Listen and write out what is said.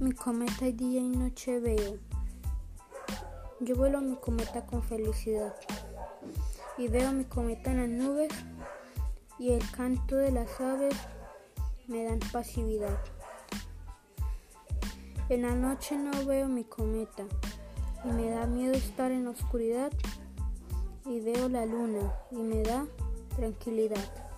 mi cometa día y noche veo. Yo vuelo mi cometa con felicidad y veo mi cometa en las nubes y el canto de las aves me dan pasividad. En la noche no veo mi cometa y me da miedo estar en la oscuridad y veo la luna y me da tranquilidad.